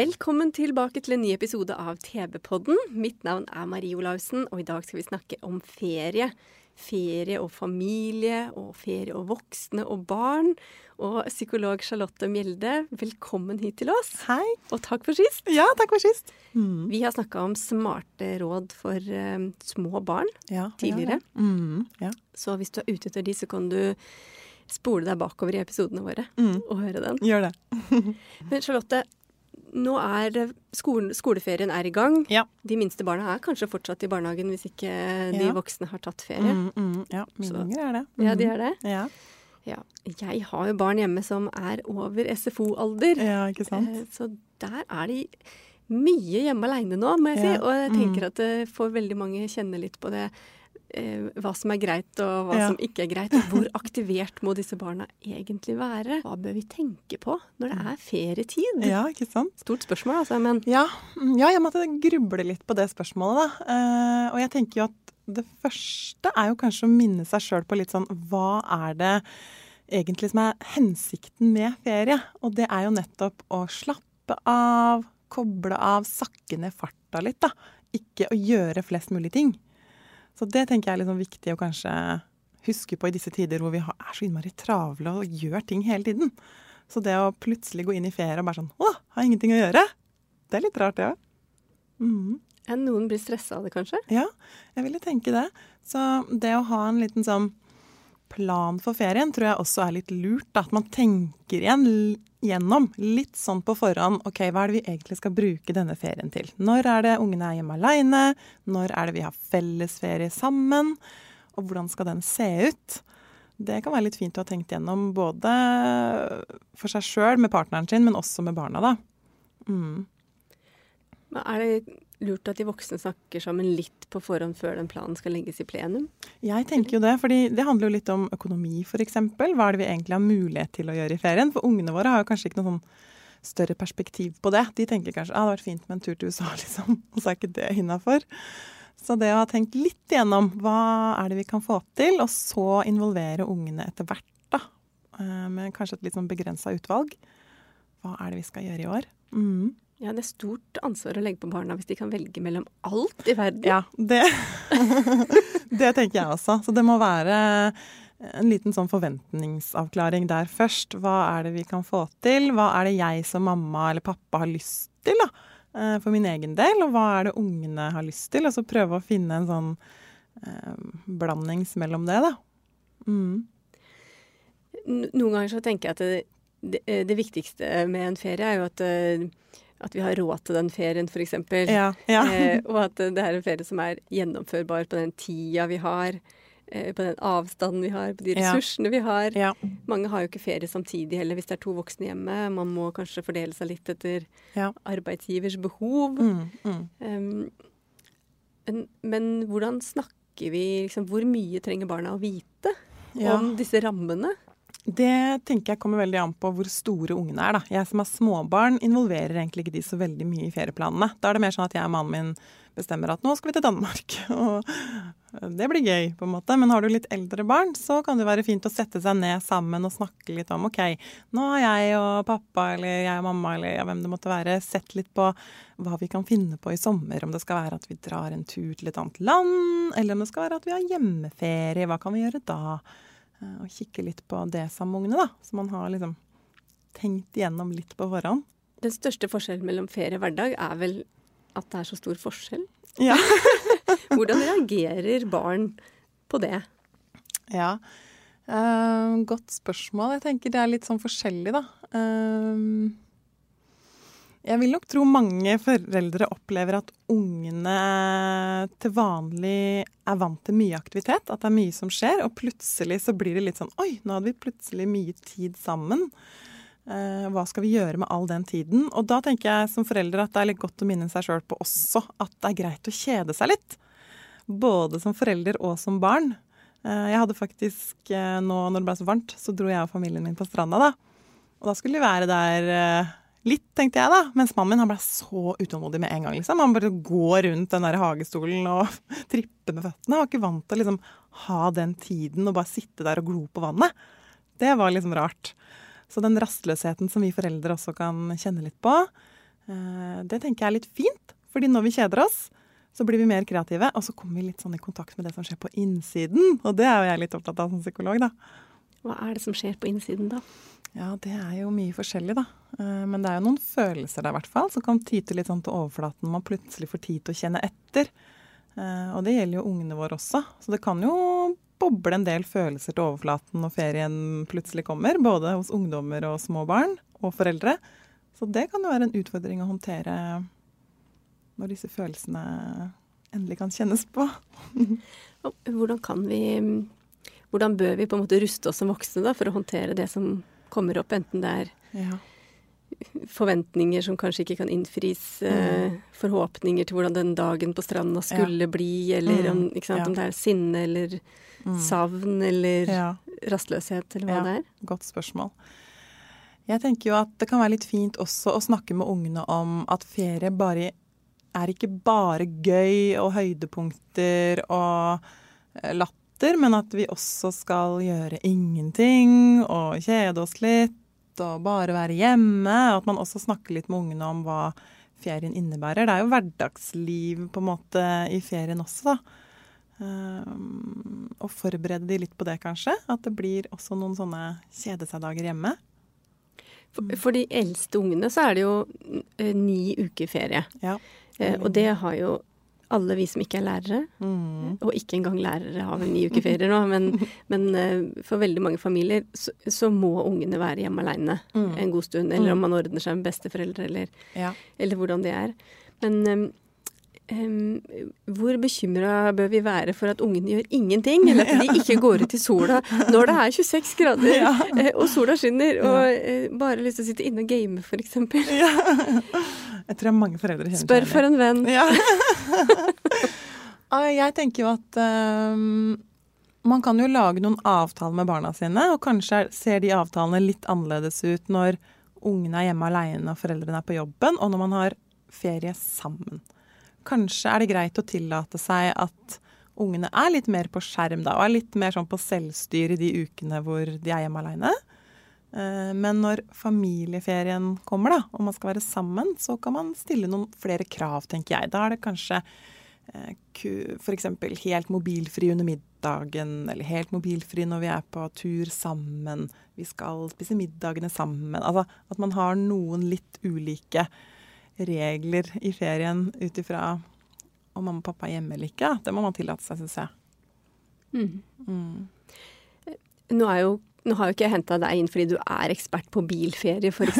Velkommen tilbake til en ny episode av TV-podden. Mitt navn er Marie Olaussen, og i dag skal vi snakke om ferie. Ferie og familie, og ferie og voksne og barn. Og psykolog Charlotte Mjelde, velkommen hit til oss. Hei. Og takk for sist. Ja, takk for sist. Vi har snakka om smarte råd for uh, små barn Ja, tidligere. Ja, ja. Mm, ja. Så hvis du er ute etter de, så kan du spole deg bakover i episodene våre Mm. og høre den. Gjør det. Men Charlotte, nå er skolen, skoleferien er i gang. Ja. De minste barna er kanskje fortsatt i barnehagen hvis ikke de Ja. voksne har tatt ferie. Mm, mm, ja, mine unger er det. Ja, de Mm. er det. Ja. Ja. Jeg har jo barn hjemme som er over SFO-alder. ja, ikke sant? Eh, Så der er de mye hjemme aleine nå, må jeg si. Og jeg tenker Mm. at det får veldig mange kjenne litt på det. Eh, hva som er greit og hva Ja. som ikke er greit. Hvor aktivert må disse barna egentlig være? Hva bør vi tenke på når det er ferietid? Ja, ikke sant? Stort spørsmål, altså, men Ja, mm, ja, jeg måtte gruble litt på det spørsmålet, da. Eh, og jeg tenker jo at det første er jo kanskje å minne seg sjøl på litt sånn Hva er det egentlig som er hensikten med ferie? Og det er jo nettopp å slappe av, koble av, sakke ned farta litt, da. Ikke å gjøre flest mulig ting. Så det tenker jeg er liksom viktig å kanskje huske på i disse tider hvor vi er så innmari travle og gjør ting hele tiden. Så det å plutselig gå inn i ferie og bare sånn Å, har ingenting å gjøre. Det er litt rart, det òg. Mm. ja, noen blir stressa av det, kanskje? Ja, jeg ville tenke det. Så det å ha en liten sånn plan for ferien tror jeg også er litt lurt. Da. At man tenker igjen gjennom litt sånn på forhånd. OK, hva er det vi egentlig skal bruke denne ferien til? Når er det ungene er hjemme aleine? Når er det vi har fellesferie sammen? Og hvordan skal den se ut? Det kan være litt fint å ha tenkt gjennom både for seg sjøl med partneren sin, men også med barna, da. Mm. Er det lurt at de voksne snakker sammen litt på forhånd før den planen skal legges i plenum? Jeg tenker jo det, fordi det handler jo litt om økonomi f.eks. Hva er det vi egentlig har mulighet til å gjøre i ferien? For ungene våre har jo kanskje ikke noe sånn større perspektiv på det. De tenker kanskje ah, det hadde vært fint med en tur til USA, liksom. Og så er ikke det innafor. Så det å ha tenkt litt igjennom hva er det vi kan få til, og så involvere ungene etter hvert, da. eh, Med kanskje et litt sånn begrensa utvalg. Hva er det vi skal gjøre i år? Mm. Ja, det er stort ansvar å legge på barna hvis de kan velge mellom alt i verden. Ja, det, det tenker jeg også. Så det må være en liten sånn forventningsavklaring der først. Hva er det vi kan få til? Hva er det jeg som mamma eller pappa har lyst til da, eh, for min egen del? Og hva er det ungene har lyst til? Og så prøve å finne en sånn eh, blandings mellom det, da. Mm. Noen ganger så tenker jeg at det, det, det viktigste med en ferie er jo at, eh, at vi har råd til den ferien, f.eks. Ja, ja. Eh, og at det er en ferie som er gjennomførbar på den tida vi har. eh, På den avstanden vi har, på de Ja. ressursene vi har. ja. Mange har jo ikke ferie samtidig heller hvis det er to voksne hjemme. Man må kanskje fordele seg litt etter Ja. arbeidsgivers behov. Mm, mm. Um, men, men hvordan snakker vi liksom, Hvor mye trenger barna å vite Ja. om disse rammene? Det tenker jeg kommer veldig an på hvor store ungene er. da. Jeg som har småbarn, involverer egentlig ikke de så veldig mye i ferieplanene. Da er det mer sånn at jeg og mannen min bestemmer at nå skal vi til Danmark. Og det blir gøy, på en måte. Men har du litt eldre barn, så kan det være fint å sette seg ned sammen og snakke litt om OK, nå har jeg og pappa eller jeg og mamma eller ja, hvem det måtte være, sett litt på hva vi kan finne på i sommer. Om det skal være at vi drar en tur til et annet land, eller om det skal være at vi har hjemmeferie. Hva kan vi gjøre da? Eh, Og kikke litt på det ungene, da. Så man har liksom tenkt igjennom litt på forhånd. Den største forskjellen mellom ferie og hverdag er vel at det er så stor forskjell. Ja. Hvordan reagerer barn på det? ja. uh, godt spørsmål. Jeg tenker det er litt sånn forskjellig, da. Eh, jeg vil nok tro mange foreldre opplever at ungene til vanlig er vant til mye aktivitet, at det er mye som skjer, og plutselig så blir det litt sånn Oi, nå hadde vi plutselig mye tid sammen. Eh, hva skal vi gjøre med all den tiden? Og da tenker jeg som foreldre at det er litt godt å minne seg sjøl på også at det er greit å kjede seg litt. Både som forelder og som barn. Eh, jeg hadde faktisk eh, nå når det ble så varmt, så dro jeg og familien min på stranda, da. Og da skulle vi være der litt, tenkte jeg da. Mens mannen min han ble så utålmodig med en gang. liksom. Han bare går rundt den der hagestolen og tripper med føttene. Han var ikke vant til å liksom ha den tiden og bare sitte der og glo på vannet. Det var liksom rart. Så den rastløsheten som vi foreldre også kan kjenne litt på, eh, det tenker jeg er litt fint. Fordi når vi kjeder oss, så blir vi mer kreative, og så kommer vi litt sånn i kontakt med det som skjer på innsiden. Og det er jo jeg litt opptatt av som psykolog, da. Hva er det som skjer på innsiden, da? Ja, det er jo mye forskjellig, da. Eh, men det er jo noen følelser der, i hvert fall, som kan tyte litt sånn til overflaten når man plutselig får tid til å kjenne etter. Eh, og det gjelder jo ungene våre også. Så det kan jo boble en del følelser til overflaten når ferien plutselig kommer. Både hos ungdommer og små barn, og foreldre. Så det kan jo være en utfordring å håndtere når disse følelsene endelig kan kjennes på. hvordan kan vi Hvordan bør vi på en måte ruste oss som voksne da, for å håndtere det som kommer opp, enten det er ja. forventninger som kanskje ikke kan innfris, eh, mm. forhåpninger til hvordan den dagen på stranda skulle ja. bli, eller mm. om, sant, om, det er sinne eller mm. savn eller rastløshet, eller hva det er? Godt spørsmål. Jeg tenker jo at det kan være litt fint også å snakke med ungene om at ferie bare er ikke bare gøy og høydepunkter og eh, latter måter, men at vi også skal gjøre ingenting og kjede oss litt og bare være hjemme. At man også snakker litt med ungene om hva ferien innebærer. Det er jo hverdagsliv på en måte i ferien også, da. Um, og forberede de litt på det, kanskje. At det blir også noen sånne kjede seg-dager hjemme. For, for, de eldste ungene så er det jo eh, ni uker ferie. Ja. Eh, og det har jo alle vi som ikke er lærere, mm. og ikke engang lærere har vel ni uker ferie nå, men, men uh, for veldig mange familier så, så, må ungene være hjemme aleine mm. en god stund. Eller om mm. man ordner seg med besteforeldre, eller, ja. eller hvordan det er. Men um, um, hvor bekymra bør vi være for at ungene gjør ingenting? Eller at de ikke går ut i sola når det er 26 grader ja. Eh, og sola skinner, og uh, bare lyst til å sitte inne og game, f.eks. Jeg tror mange foreldre kjenner Spør for en venn. Ja. jeg tenker jo at um, man kan jo lage noen avtaler med barna sine, og kanskje ser de avtalene litt annerledes ut når ungene er hjemme alene og foreldrene er på jobben, og når man har ferie sammen. Kanskje er det greit å tillate seg at ungene er litt mer på skjerm da, og er litt mer sånn på selvstyr i de ukene hvor de er hjemme alene. Eh, men når familieferien kommer, da, og man skal være sammen, så kan man stille noen flere krav, tenker jeg. Da er det kanskje eh, f.eks. helt mobilfri under middagen, eller helt mobilfri når vi er på tur sammen. Vi skal spise middagene sammen. Altså at man har noen litt ulike regler i ferien ut ifra om mamma og pappa er hjemme eller ikke. Det må man tillate seg, syns jeg. Mm. Mm. Nå er jo nå har jo ikke jeg henta deg inn fordi du er ekspert på bilferie, f.eks.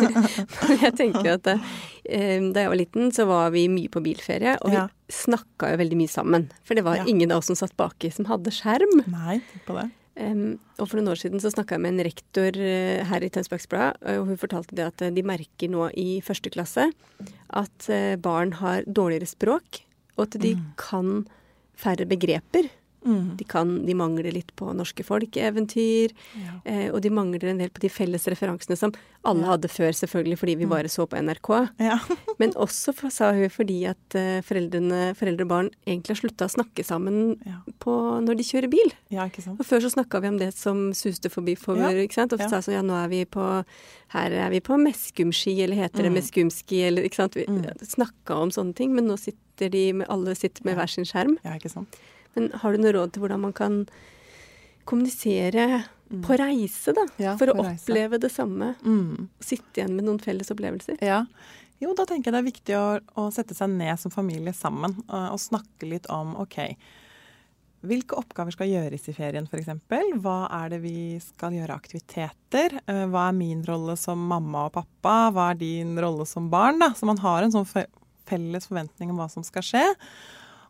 jeg tenker at eh, da jeg var liten, så var vi mye på bilferie, og ja. vi snakka jo veldig mye sammen. For det var ja. ingen av oss som satt baki som hadde skjerm. Nei, tenk på det. Um, og for noen år siden så snakka jeg med en rektor uh, her i Tønsbergs Blad, og hun fortalte det at uh, de merker nå i første klasse at barn har dårligere språk, og at de mm. kan færre begreper. Mm. De, kan, de, mangler litt på norske folkeeventyr. Ja. Eh, og de mangler en del på de felles referansene som alle ja. hadde før, selvfølgelig fordi vi mm. bare så på NRK. Ja. Men også, for, sa hun, fordi at foreldrene, foreldre og barn egentlig har slutta å snakke sammen på, når de kjører bil. Og før så snakka vi om det som suste forbi forbi, ikke sant. Og sa sånn ja, nå er vi på her er vi på meskumski, eller heter det mm. meskumski, eller ikke sant. Vi mm. snakka om sånne ting, men nå sitter de med, alle sitter med hver sin skjerm. Ja, ikke sant. Men har du noe råd til hvordan man kan kommunisere mm. på reise, da? Ja, for å reise. oppleve det samme. Mm. Sitte igjen med noen felles opplevelser. Ja. Jo, da tenker jeg det er viktig å, å sette seg ned som familie sammen og, og, snakke litt om OK. Hvilke oppgaver skal gjøres i ferien, f.eks.? Hva er det vi skal gjøre aktiviteter? Eh, hva er min rolle som mamma og pappa? Hva er din rolle som barn? da? Så man har en sånn felles forventning om hva som skal skje.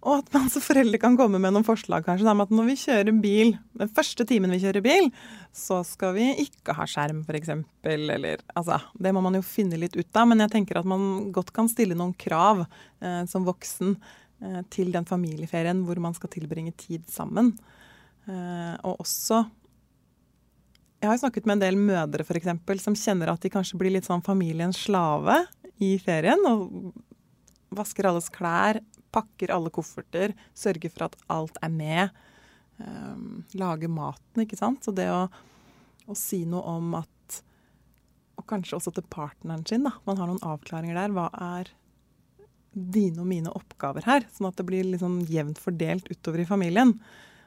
Og at man som foreldre kan komme med noen forslag kanskje, om at når vi kjører bil, den første timen vi kjører bil, så skal vi ikke ha skjerm f.eks. Eller altså, det må man jo finne litt ut av. Men jeg tenker at man godt kan stille noen krav eh, som voksen eh, til den familieferien hvor man skal tilbringe tid sammen. Eh, og også Jeg har snakket med en del mødre eksempel, som kjenner at de kanskje blir litt sånn familiens slave i ferien. og vasker alles klær, pakker alle kofferter, sørger for at alt er med. Um, lager maten, ikke sant. Så det å, å, si noe om at Og kanskje også til partneren sin, da. Man har noen avklaringer der. Hva er dine og mine oppgaver her? Sånn at det blir liksom jevnt fordelt utover i familien.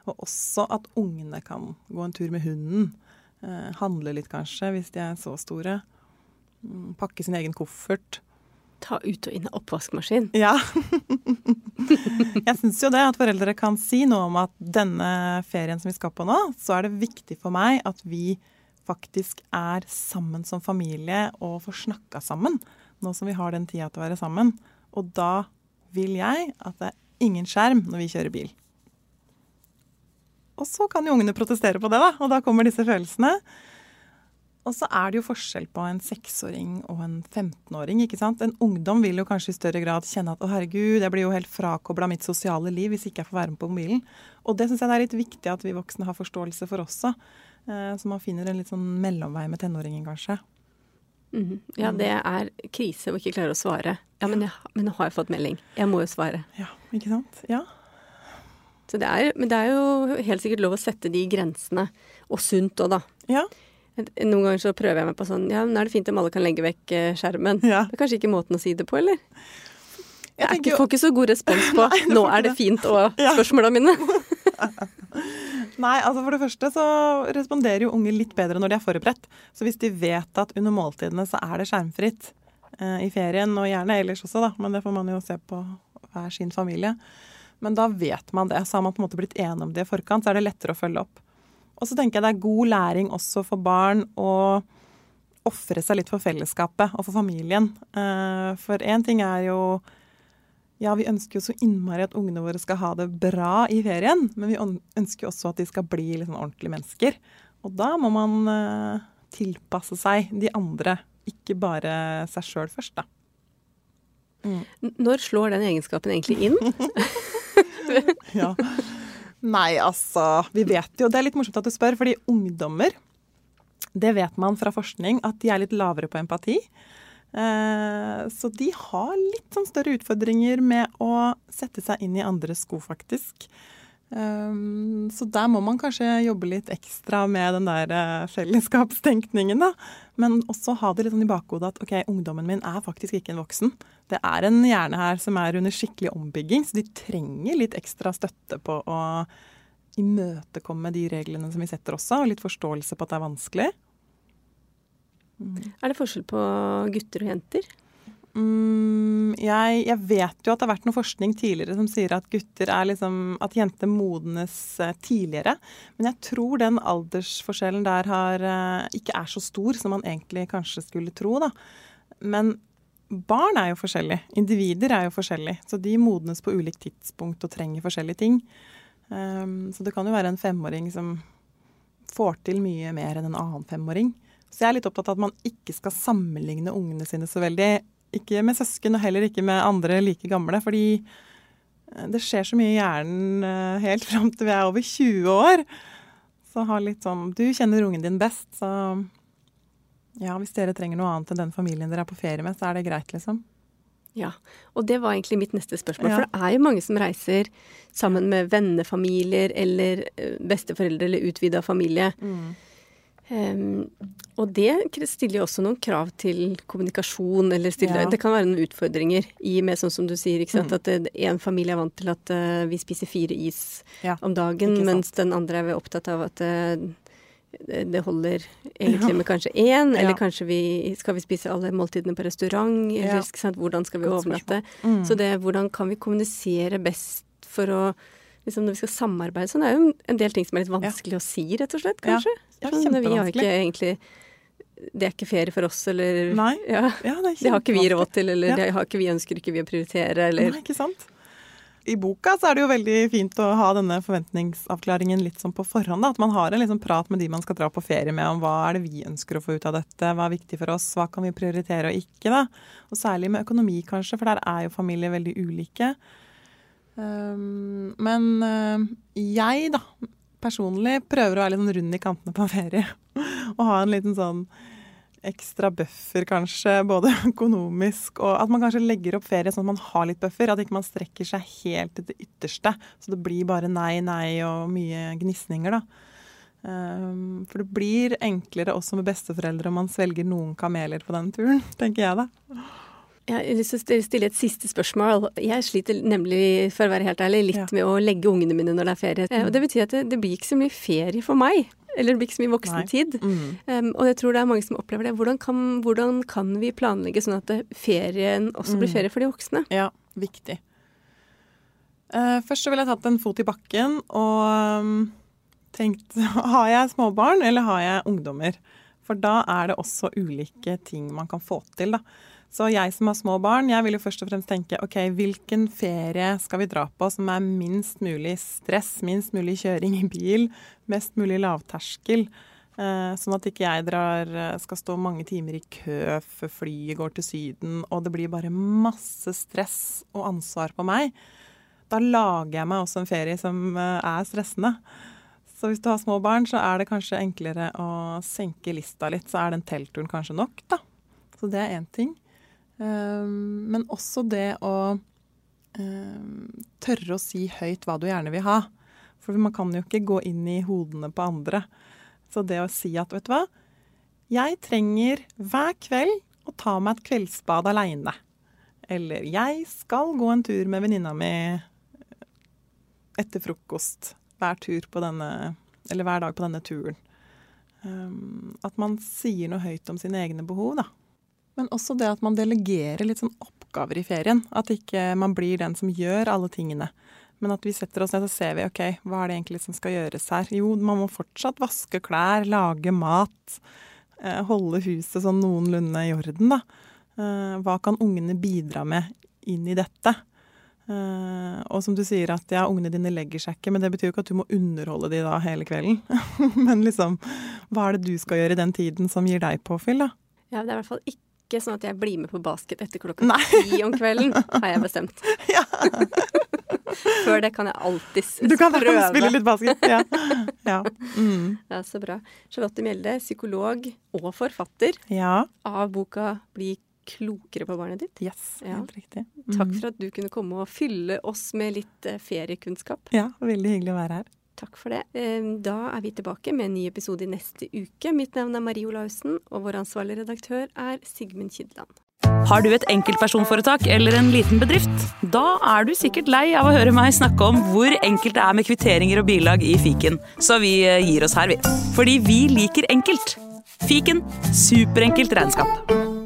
Og også at ungene kan gå en tur med hunden. Uh, handle litt, kanskje, hvis de er så store. Um, pakke sin egen koffert ta ut og inn av oppvaskmaskin. Ja. jeg syns jo det at foreldre kan si noe om at denne ferien som vi skal på nå, så er det viktig for meg at vi faktisk er sammen som familie og får snakka sammen. Nå som vi har den tida til å være sammen. Og da vil jeg at det er ingen skjerm når vi kjører bil. Og så kan jo ungene protestere på det, da. Og da kommer disse følelsene. Og så er det jo forskjell på en seksåring og en 15-åring. ikke sant? En ungdom vil jo kanskje i større grad kjenne at å herregud, jeg blir jo helt frakobla mitt sosiale liv hvis ikke jeg får være med på mobilen. Og det syns jeg det er litt viktig at vi voksne har forståelse for også. Eh, så man finner en litt sånn mellomvei med tenåringen, kanskje. Mm. Ja, det er krise å ikke klare å svare. Ja, men, jeg, men, nå har jeg fått melding. Jeg må jo svare. Ja, ikke sant? Ja. Så det er, men det er jo helt sikkert lov å sette de grensene. Og sunt òg, da. Ja. Noen ganger så prøver jeg meg på sånn Ja, nå er det fint om alle kan legge vekk eh, skjermen. Ja. Det er kanskje ikke måten å si det på, eller? Jeg, jeg ikke, får ikke så god respons på Nei, 'nå er det fint' og ja. spørsmåla mine. Nei, altså for det første så responderer jo unger litt bedre når de er forberedt. Så hvis de vet at under måltidene så er det skjermfritt eh, i ferien, og gjerne ellers også, da, men det får man jo se på hver sin familie. Men da vet man det. Så har man på en måte blitt enige om det i forkant, så er det lettere å følge opp. Og så tenker jeg det er god læring også for barn å ofre seg litt for fellesskapet og for familien. Eh, for én ting er jo ja, vi ønsker jo så innmari at ungene våre skal ha det bra i ferien, men vi ønsker jo også at de skal bli liksom ordentlige mennesker. Og da må man uh, tilpasse seg de andre, ikke bare seg sjøl først, da. Mm. Når slår den egenskapen egentlig inn? ja. Nei, altså Vi vet jo Det er litt morsomt at du spør, fordi ungdommer Det vet man fra forskning at de er litt lavere på empati. Eh, så de har litt sånn større utfordringer med å sette seg inn i andres sko, faktisk. Um, så der må man kanskje jobbe litt ekstra med den der uh, fellesskapstenkningen, da. Men også ha det litt sånn i bakhodet at ok, ungdommen min er faktisk ikke en voksen. Det er en hjerne her som er under skikkelig ombygging, så de trenger litt ekstra støtte på å imøtekomme de reglene som vi setter også, og litt forståelse på at det er vanskelig. Mm. Er det forskjell på gutter og jenter? Mm, jeg, jeg, vet jo at det har vært noe forskning tidligere som sier at gutter er liksom At jenter modnes eh, tidligere. Men jeg tror den aldersforskjellen der har, eh, ikke er så stor som man egentlig kanskje skulle tro, da. Men barn er jo forskjellige. Individer er jo forskjellige. Så de modnes på ulikt tidspunkt og trenger forskjellige ting. Um, så det kan jo være en femåring som får til mye mer enn en annen femåring. Så jeg er litt opptatt av at man ikke skal sammenligne ungene sine så veldig ikke med søsken og heller ikke med andre like gamle. Fordi eh, det skjer så mye i hjernen eh, helt fram til vi er over 20 år. Så ha litt sånn Du kjenner ungen din best, så ja, hvis dere trenger noe annet enn den familien dere er på ferie med, så er det greit, liksom. Ja, og det var egentlig mitt neste spørsmål. Ja. For det er jo mange som reiser sammen med vennefamilier eller eh, besteforeldre eller utvida familie. Mm. Um, og det stiller jo også noen krav til kommunikasjon, eller stiller, ja. det kan være noen utfordringer i med sånn som du sier, mm. at én en familie er vant til at uh, vi spiser fire is ja. om dagen, mens den andre er opptatt av at uh, det holder egentlig med kanskje én, eller kanskje vi skal vi spise alle måltidene på restaurant, eller sant, hvordan skal vi overnatte. Mm. Så det hvordan kan vi kommunisere best for å liksom når vi skal samarbeide sånn, det er jo en del ting som er litt vanskelig ja. å si, rett og slett, kanskje. Ja, ja sånn, vi har ikke egentlig Det er ikke ferie for oss, eller Nei. Ja, ja det, det, har ikke vi råd til, eller det har ikke vi ønsker ikke vi å prioritere, eller Nei, ikke sant. i boka så er det jo veldig fint å ha denne forventningsavklaringen litt sånn på forhånd. Da. At man har en liksom prat med de man skal dra på ferie med om hva er det vi ønsker å få ut av dette, hva er viktig for oss, hva kan vi prioritere og ikke. da. Og særlig med økonomi, kanskje, for der er jo familier veldig ulike. Um, men uh, jeg, da, personlig prøver å være litt sånn rund i kantene på ferie. og ha en liten sånn ekstra buffer, kanskje, både økonomisk og at man kanskje legger opp ferie sånn at man har litt buffer. At ikke man strekker seg helt til det ytterste. Så det blir bare nei, nei og mye gnisninger, da. Um, for det blir enklere også med besteforeldre om man svelger noen kameler på den turen, tenker jeg da. Jeg har lyst til å stille et siste spørsmål. Jeg sliter nemlig, for å være helt ærlig, litt ja. med å legge ungene mine når det er ferie. Mm. Og det betyr at det, det, blir ikke så mye ferie for meg. Eller det blir ikke så mye voksentid. Mm. Um, og jeg tror det er mange som opplever det. Hvordan kan, hvordan kan vi planlegge sånn at ferien også blir mm. ferie for de voksne? Ja, viktig. Uh, først så vil jeg tatt en fot i bakken og um, tenkt Har jeg småbarn, eller har jeg ungdommer? For da er det også ulike ting man kan få til, da. Så jeg som har små barn, jeg vil jo først og fremst tenke ok, hvilken ferie skal vi dra på som er minst mulig stress, minst mulig kjøring i bil, mest mulig lavterskel. Eh, sånn at ikke jeg drar, eh, skal stå mange timer i kø før flyet går til Syden, og det blir bare masse stress og ansvar på meg. Da lager jeg meg også en ferie som eh, er stressende. Så hvis du har små barn, så er det kanskje enklere å senke lista litt. Så er den teltturen kanskje nok, da. Så det er én ting. Ehm, men også det å ehm, tørre å si høyt hva du gjerne vil ha. For man kan jo ikke gå inn i hodene på andre. Så det å si at, vet du hva, jeg trenger hver kveld å ta meg et kveldsbad aleine. Eller jeg skal gå en tur med venninna mi etter frokost hver, denne, hver dag på denne turen. Um, at man sier noe høyt om sine egne behov, da. Men også det at man delegerer litt sånn oppgaver i ferien. At ikke man blir den som gjør alle tingene. Men at vi setter oss ned og ser vi, ok, hva er det egentlig som skal gjøres her. Jo, man må fortsatt vaske klær, lage mat, eh, holde huset sånn noenlunde i orden, da. Eh, hva kan ungene bidra med inn i dette? Uh, og som du sier at ja, ungene dine legger seg ikke, men det betyr jo ikke at du må underholde de da hele kvelden. men liksom, hva er det du skal gjøre i den tiden som gir deg påfyll, da? Ja, det er i hvert fall ikke ikke sånn at jeg blir med på basket etter klokka ti om kvelden, har jeg bestemt. Ja. Før det kan jeg alltids prøve. Du kan prøve. spille litt basket, ja. Ja. Mm. ja. Så bra. Charlotte Mjelde, psykolog og forfatter ja. av boka 'Bli klokere på barnet ditt'. Yes, helt riktig. Mm. Takk for at du kunne komme og fylle oss med litt eh, feriekunnskap. Ja, veldig hyggelig å være her. Takk for det. Da er vi tilbake med en ny episode i neste uke. Mitt navn er Marie Olaussen, og vår ansvarlige redaktør er Sigmund Kydland. Har du et enkeltpersonforetak eller en liten bedrift? Da er du sikkert lei av å høre meg snakke om hvor enkelt det er med kvitteringer og bilag i fiken, så vi eh, gir oss her, vi. Fordi vi liker enkelt. Fiken superenkelt regnskap.